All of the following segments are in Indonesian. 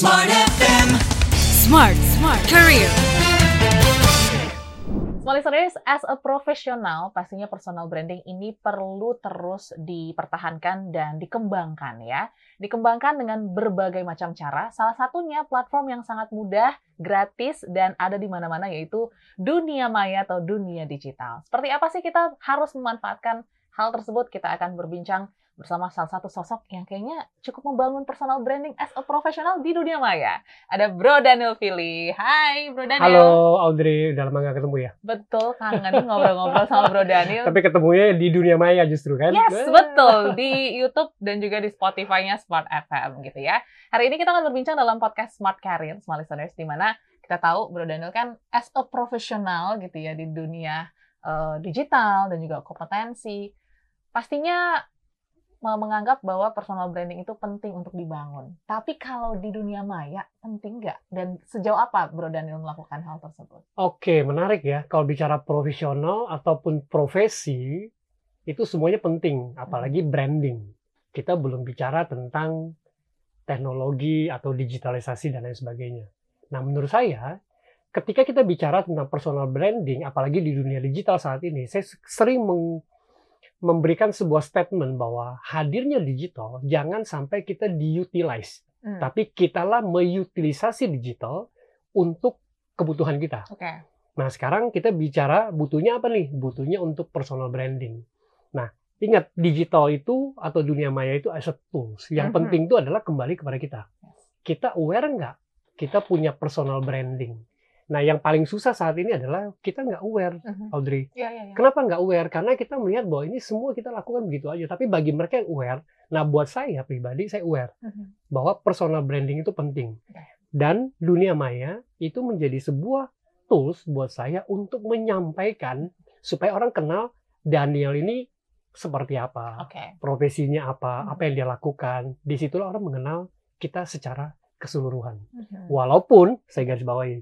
Smart FM. Smart, smart career. Small listeners, as a professional, pastinya personal branding ini perlu terus dipertahankan dan dikembangkan ya. Dikembangkan dengan berbagai macam cara. Salah satunya platform yang sangat mudah, gratis, dan ada di mana-mana yaitu dunia maya atau dunia digital. Seperti apa sih kita harus memanfaatkan hal tersebut? Kita akan berbincang bersama salah satu sosok yang kayaknya cukup membangun personal branding as a professional di dunia maya. Ada Bro Daniel Fili. Hai Bro Daniel. Halo Audrey, udah lama gak ketemu ya? Betul, kangen ngobrol-ngobrol sama Bro Daniel. Tapi ketemunya di dunia maya justru kan? Yes, betul. Di YouTube dan juga di Spotify-nya Smart FM gitu ya. Hari ini kita akan berbincang dalam podcast Smart Career, Smart Listeners, di mana kita tahu Bro Daniel kan as a professional gitu ya di dunia eh, digital dan juga kompetensi. Pastinya me- menganggap bahwa personal branding itu penting untuk dibangun. Tapi kalau di dunia maya, penting nggak? Dan sejauh apa Bro Daniel melakukan hal tersebut? Oke, menarik ya. Kalau bicara profesional ataupun profesi, itu semuanya penting. Apalagi branding. Kita belum bicara tentang teknologi atau digitalisasi dan lain sebagainya. Nah, menurut saya, ketika kita bicara tentang personal branding, apalagi di dunia digital saat ini, saya sering meng- memberikan sebuah statement bahwa hadirnya digital jangan sampai kita diutilize, Hmm, tapi kitalah mengutilisasi digital untuk kebutuhan kita. Oke. Nah, sekarang kita bicara butuhnya apa nih? Butuhnya untuk personal branding. Nah, ingat digital itu atau dunia maya itu as a tools. Yang Mhm. penting itu adalah kembali kepada kita. Kita aware nggak? Kita punya personal branding. Nah, yang paling susah saat ini adalah kita nggak aware, Mhm. Audrey. Iya, iya, iya. Kenapa nggak aware? Karena kita melihat bahwa ini semua kita lakukan begitu aja. Tapi bagi mereka yang aware, nah buat saya pribadi, saya aware Mhm. bahwa personal branding itu penting. Oke. Dan dunia maya itu menjadi sebuah tools buat saya untuk menyampaikan supaya orang kenal Daniel ini seperti apa, Oke. profesinya apa, Hmm. apa yang dia lakukan. Di situlah orang mengenal kita secara keseluruhan. Mhm. Walaupun saya garis bawahi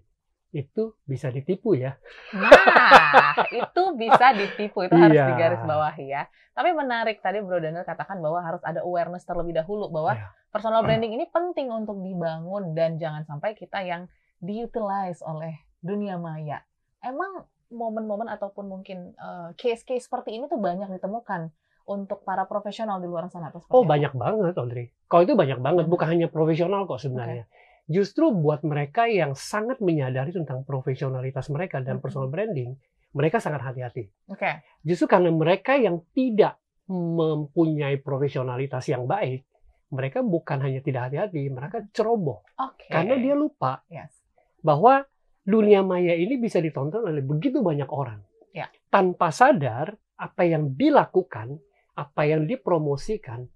itu bisa ditipu ya. Nah, itu bisa ditipu, itu harus Iya. digarisbawahi ya. Tapi menarik tadi Bro Daniel katakan bahwa harus ada awareness terlebih dahulu bahwa Iya. personal branding ini penting untuk dibangun dan jangan sampai kita yang diutilize oleh dunia maya. Emang momen-momen ataupun mungkin eh, case-case seperti ini tuh banyak ditemukan untuk para profesional di luar sana atau Oh apa? banyak banget Audrey. Kalau itu banyak banget, bukan hanya profesional kok sebenarnya. Justru buat mereka yang sangat menyadari tentang profesionalitas mereka dan personal branding, mereka sangat hati-hati. Oke. Justru karena mereka yang tidak mempunyai profesionalitas yang baik, mereka bukan hanya tidak hati-hati, mereka ceroboh. Oke. Karena dia lupa Yes. bahwa dunia maya ini bisa ditonton oleh begitu banyak orang. Ya. Tanpa sadar apa yang dilakukan, apa yang dipromosikan,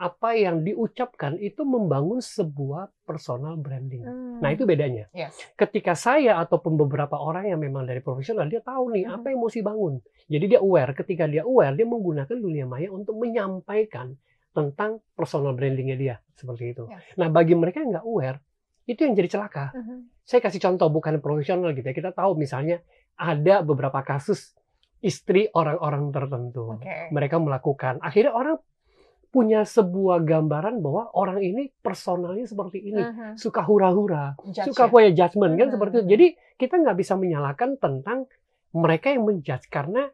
apa yang diucapkan itu membangun sebuah personal branding. Hmm. Nah, itu bedanya. Yes. Ketika saya ataupun beberapa orang yang memang dari profesional, dia tahu nih Mhm. apa yang mesti bangun. Jadi dia aware. Ketika dia aware, dia menggunakan dunia maya untuk menyampaikan tentang personal brandingnya dia. Seperti itu. Yes. Nah, bagi mereka yang nggak aware, itu yang jadi celaka Mhm. saya kasih contoh bukan profesional gitu ya. Kita tahu misalnya ada beberapa kasus istri orang-orang tertentu. Oke. Mereka melakukan. Akhirnya orang punya sebuah gambaran bahwa orang ini personalnya seperti ini. Mhm. Suka hura-hura. Judge Suka ya? punya judgment kan Mhm. seperti itu. Jadi kita nggak bisa menyalahkan tentang mereka yang menjudge. Karena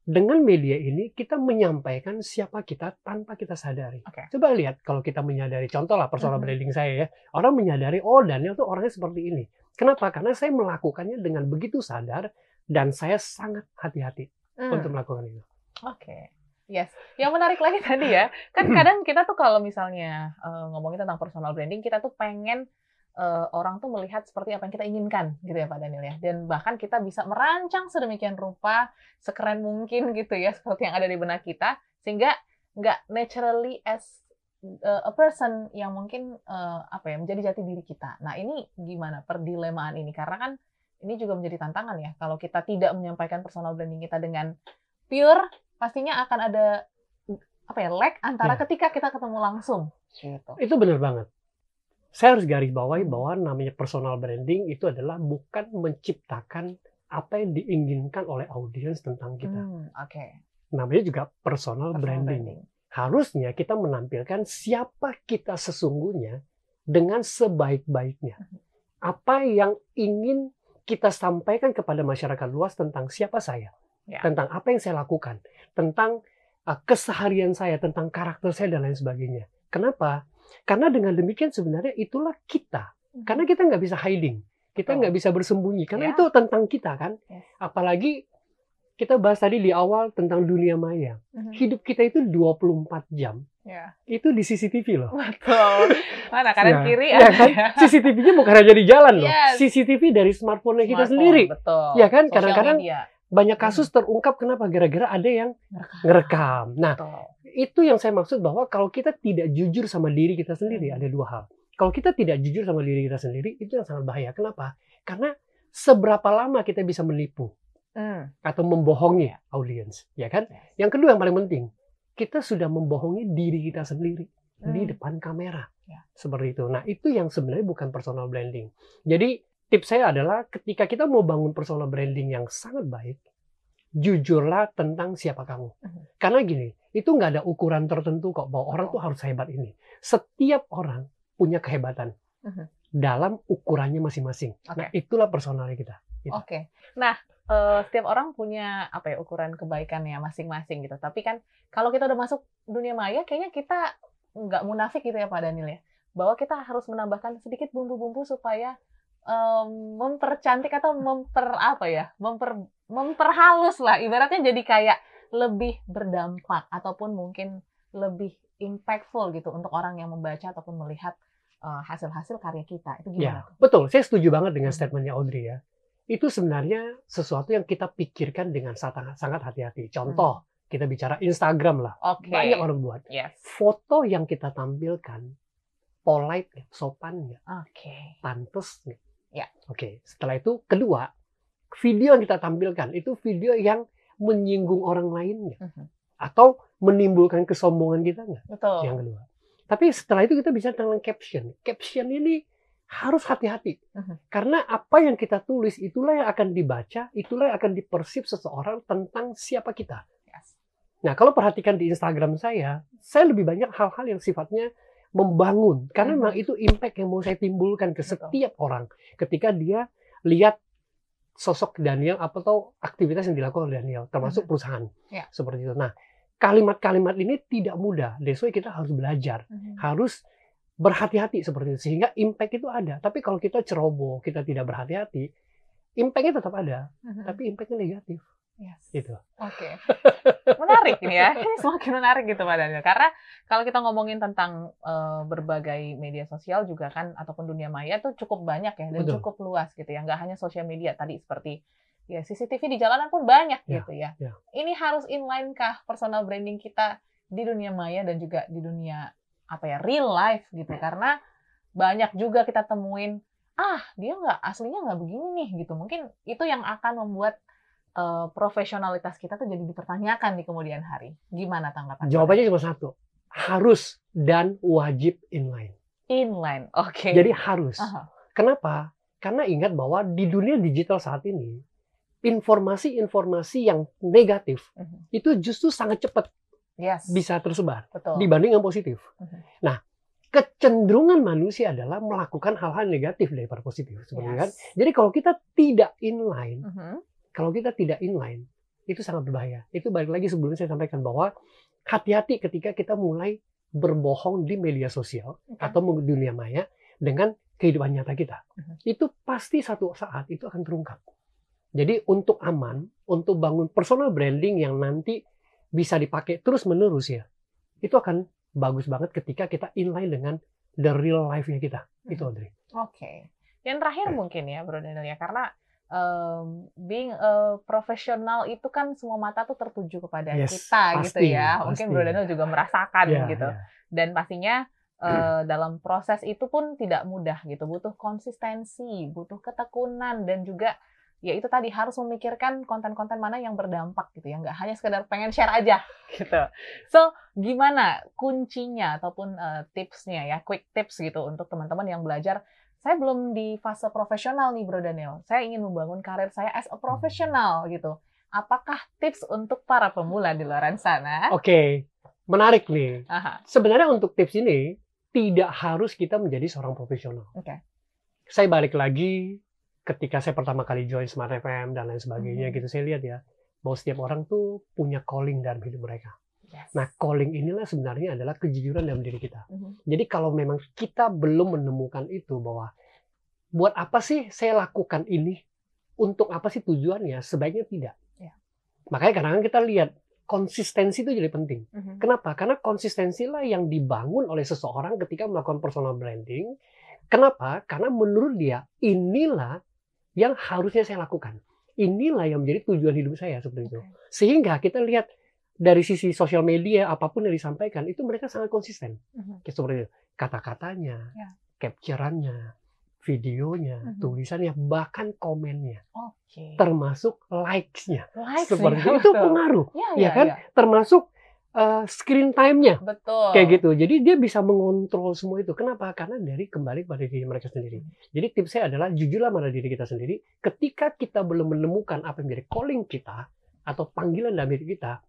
dengan media ini kita menyampaikan siapa kita tanpa kita sadari. Oke. Coba lihat kalau kita menyadari, contoh lah personal Mhm. branding saya ya, orang menyadari oh Daniel tuh orangnya seperti ini. Kenapa? Karena saya melakukannya dengan begitu sadar dan saya sangat hati-hati Hmm. untuk melakukan itu. Oke. Yes. Yang menarik lagi tadi ya, kan kadang kita tuh kalau misalnya eh, ngomongin tentang personal branding, kita tuh pengen eh, orang tuh melihat seperti apa yang kita inginkan, gitu ya Pak Daniel ya. Dan bahkan kita bisa merancang sedemikian rupa, sekeren mungkin gitu ya, seperti yang ada di benak kita, sehingga nggak naturally as eh, a person yang mungkin eh, apa ya menjadi jati diri kita. Nah ini gimana perdilemaan ini? Karena kan ini juga menjadi tantangan ya. Kalau kita tidak menyampaikan personal branding kita dengan pure pastinya akan ada apa ya lag antara Ya. ketika kita ketemu langsung gitu. Itu benar banget. Saya harus garis bawahi bahwa namanya personal branding itu adalah bukan menciptakan apa yang diinginkan oleh audiens tentang kita. Hmm, Oke. Namanya juga personal, Personal branding. Harusnya kita menampilkan siapa kita sesungguhnya dengan sebaik-baiknya. Apa yang ingin kita sampaikan kepada masyarakat luas tentang siapa saya, Ya. tentang apa yang saya lakukan, tentang uh, keseharian saya, tentang karakter saya dan lain sebagainya. Kenapa? Karena dengan demikian sebenarnya itulah kita. Karena kita nggak bisa hiding, kita nggak bisa bersembunyi. Karena Ya. itu tentang kita kan. Yes. Apalagi kita bahas tadi di awal tentang dunia maya. Mhm. Hidup kita itu 24 jam. Ya. Itu di CCTV loh. Betul. Mana kanan Ya. kiri Ya kan? CCTV-nya bukan hanya di jalan loh. Yes. CCTV dari smartphone kita Smartphone, sendiri. Betul. Ya kan? Kadang-kadang. Banyak kasus terungkap kenapa? Gara-gara ada yang ngerekam. Nah, itu yang saya maksud bahwa kalau kita tidak jujur sama diri kita sendiri, Hmm. ada dua hal. Kalau kita tidak jujur sama diri kita sendiri, itu yang sangat bahaya. Kenapa? Karena seberapa lama kita bisa menipu Hmm. atau membohongi audiens, ya kan? Yang kedua yang paling penting, kita sudah membohongi diri kita sendiri di Hmm. depan kamera. Ya. Seperti itu. Nah, itu yang sebenarnya bukan personal branding. Jadi, tips saya adalah ketika kita mau bangun personal branding yang sangat baik, jujurlah tentang siapa kamu. Mhm. Karena gini, itu nggak ada ukuran tertentu kok bahwa orang tuh harus hebat ini. Setiap orang punya kehebatan Mhm. dalam ukurannya masing-masing. Nah, Oke. itulah personalnya kita. Gitu. Oke. Nah, eh, setiap orang punya apa ya ukuran kebaikannya masing-masing gitu. Tapi kan kalau kita udah masuk dunia maya, kayaknya kita nggak munafik gitu ya Pak Daniel ya. Bahwa kita harus menambahkan sedikit bumbu-bumbu supaya em, mempercantik atau memper apa ya, memper memperhalus lah. Ibaratnya jadi kayak lebih berdampak ataupun mungkin lebih impactful gitu untuk orang yang membaca ataupun melihat eh, hasil-hasil karya kita. Itu gimana? Ya, betul. Saya setuju banget dengan Mhm. statementnya Audrey ya. Itu sebenarnya sesuatu yang kita pikirkan dengan sangat sangat hati-hati. Contoh, kita bicara Instagram lah. Hmm. Oke. Banyak orang buat. Yes. Foto yang kita tampilkan, polite, sopan nggak? Oke. pantas nggak? Ya. Oke. Setelah itu, kedua, video yang kita tampilkan itu video yang menyinggung orang lain nggak? Mhm. Atau menimbulkan kesombongan kita nggak? Betul. Yang kedua. Tapi setelah itu kita bisa tentang caption. Caption ini harus hati-hati. Mhm. Karena apa yang kita tulis itulah yang akan dibaca, itulah yang akan dipersip seseorang tentang siapa kita. Yes. Nah, kalau perhatikan di Instagram saya, saya lebih banyak hal-hal yang sifatnya membangun. Karena Mhm. memang itu impact yang mau saya timbulkan ke Betul. setiap orang ketika dia lihat sosok Daniel atau aktivitas yang dilakukan oleh Daniel, termasuk Mhm. perusahaan. Ya. Seperti itu. Nah, kalimat-kalimat ini tidak mudah. That's why kita harus belajar Mhm. harus berhati-hati seperti itu sehingga impact itu ada. Tapi kalau kita ceroboh, kita tidak berhati-hati, impactnya tetap ada, Mhm. tapi impactnya negatif. Yes. Gitu. Oke. Menarik ini ya. Ini semakin menarik gitu Pak Daniel. Karena kalau kita ngomongin tentang eh, berbagai media sosial juga kan ataupun dunia maya tuh cukup banyak ya dan Betul. cukup luas gitu ya. Nggak hanya sosial media tadi seperti ya CCTV di jalanan pun banyak Ya, gitu ya. ya. Ini harus inline kah personal branding kita di dunia maya dan juga di dunia apa ya real life gitu karena banyak juga kita temuin ah dia nggak aslinya nggak begini nih gitu mungkin itu yang akan membuat eh, profesionalitas kita tuh jadi dipertanyakan di kemudian hari gimana tanggapan Jawabannya cuma satu. Harus dan wajib inline. inline oke Jadi harus. Aha. Kenapa? Karena ingat bahwa di dunia digital saat ini, informasi-informasi yang negatif Mhm. itu justru sangat cepat yes bisa tersebar betul dibanding yang positif. Mhm. Nah, kecenderungan manusia adalah melakukan hal-hal negatif daripada positif, sebenarnya kan? Yes. Jadi kalau kita tidak inline, Mhm. Kalau kita tidak inline, itu sangat berbahaya. Itu balik lagi sebelumnya saya sampaikan bahwa hati-hati ketika kita mulai berbohong di media sosial Oke. atau di dunia maya dengan kehidupan nyata kita. Mhm. Itu pasti satu saat itu akan terungkap. Jadi untuk aman, untuk bangun personal branding yang nanti bisa dipakai terus-menerus ya, itu akan bagus banget ketika kita inline dengan the real life-nya kita. Itu Mhm. Audrey. Oke. Yang terakhir mungkin ya, Bro Daniel ya, karena um, being a profesional itu kan semua mata tuh tertuju kepada Yes, kita gitu pasti, ya. Mungkin pasti. Bro Daniel juga merasakan Ya, gitu. ya. Dan pastinya eh, dalam proses itu pun tidak mudah gitu. Butuh konsistensi, butuh ketekunan dan juga ya itu tadi harus memikirkan konten-konten mana yang berdampak gitu ya. Nggak hanya sekedar pengen share aja gitu. So, gimana kuncinya ataupun eh, tipsnya ya, quick tips gitu untuk teman-teman yang belajar saya belum di fase profesional nih Bro Daniel. Saya ingin membangun karir saya as a professional gitu. Apakah tips untuk para pemula di luar sana? Oke, menarik nih. Aha. Sebenarnya untuk tips ini tidak harus kita menjadi seorang profesional. Oke. Saya balik lagi ketika saya pertama kali join Smart FM dan lain sebagainya Mhm. gitu saya lihat ya bahwa setiap orang tuh punya calling dalam hidup mereka. Yes. Nah, calling inilah sebenarnya adalah kejujuran dalam diri kita. Mhm. Jadi kalau memang kita belum menemukan itu bahwa buat apa sih saya lakukan ini? Untuk apa sih tujuannya? Sebaiknya tidak. Ya. Makanya kadang-kadang kita lihat konsistensi itu jadi penting. Mhm. Kenapa? Karena konsistensilah yang dibangun oleh seseorang ketika melakukan personal branding. Kenapa? Karena menurut dia inilah yang harusnya saya lakukan. Inilah yang menjadi tujuan hidup saya seperti itu. Oke. Sehingga kita lihat dari sisi sosial media apa pun yang disampaikan itu mereka sangat konsisten. Mhm. Kayak seperti. Kata-katanya, Ya. capture-annya, videonya, Mhm. tulisannya, bahkan komennya, Oke. termasuk likes-nya. Likes Seperti ya, itu. Betul. pengaruh, Ya, ya ya, kan? ya. termasuk uh, screen time-nya Betul. kayak gitu. Jadi dia bisa mengontrol semua itu. Kenapa? Karena dari kembali pada diri mereka sendiri. Jadi tips saya adalah jujurlah pada diri kita sendiri. Ketika kita belum menemukan apa yang menjadi calling kita atau panggilan dalam diri kita,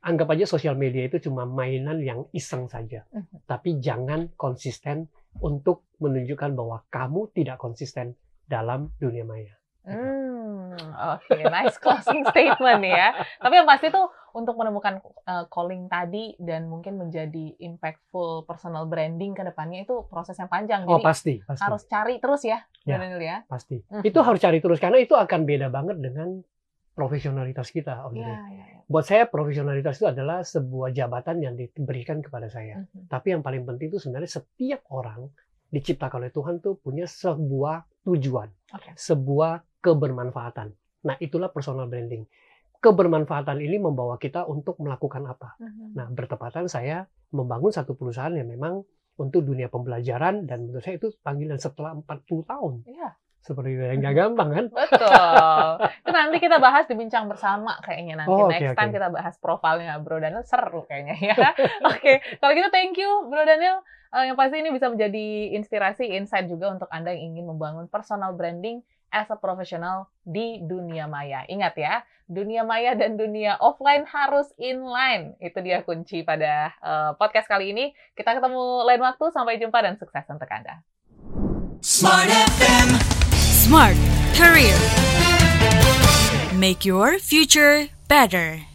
anggap aja sosial media itu cuma mainan yang iseng saja. Mhm. Tapi jangan konsisten untuk menunjukkan bahwa kamu tidak konsisten dalam dunia maya. Hmm, oke, nice closing statement ya. Tapi yang pasti tuh untuk menemukan uh, calling tadi dan mungkin menjadi impactful personal branding ke depannya itu proses yang panjang. Oh Jadi pasti, pasti, harus cari terus ya, Ya. Daniel ya. pasti. Mhm. Itu harus cari terus karena itu akan beda banget dengan profesionalitas kita, Om Dede. iya, iya. Buat saya profesionalitas itu adalah sebuah jabatan yang diberikan kepada saya. Mhm. Tapi yang paling penting itu sebenarnya setiap orang diciptakan oleh Tuhan tuh punya sebuah tujuan, Oke. sebuah kebermanfaatan. Nah, itulah personal branding. Kebermanfaatan ini membawa kita untuk melakukan apa? Mhm. Nah, bertepatan saya membangun satu perusahaan yang memang untuk dunia pembelajaran dan menurut saya itu panggilan setelah 40 tahun. Iya, Seperti itu, yang nggak gampang kan? betul. Itu nanti kita bahas di bincang bersama kayaknya nanti Oh, oke, next time oke. kita bahas profilnya Bro Daniel seru kayaknya ya. Oke, kalau gitu thank you Bro Daniel. Eh, yang pasti ini bisa menjadi inspirasi, insight juga untuk Anda yang ingin membangun personal branding as a professional di dunia maya. Ingat ya, dunia maya dan dunia offline harus inline. Itu dia kunci pada eh, podcast kali ini. Kita ketemu lain waktu. Sampai jumpa dan sukses untuk Anda. Smart FM. Smart Career. Make your future better.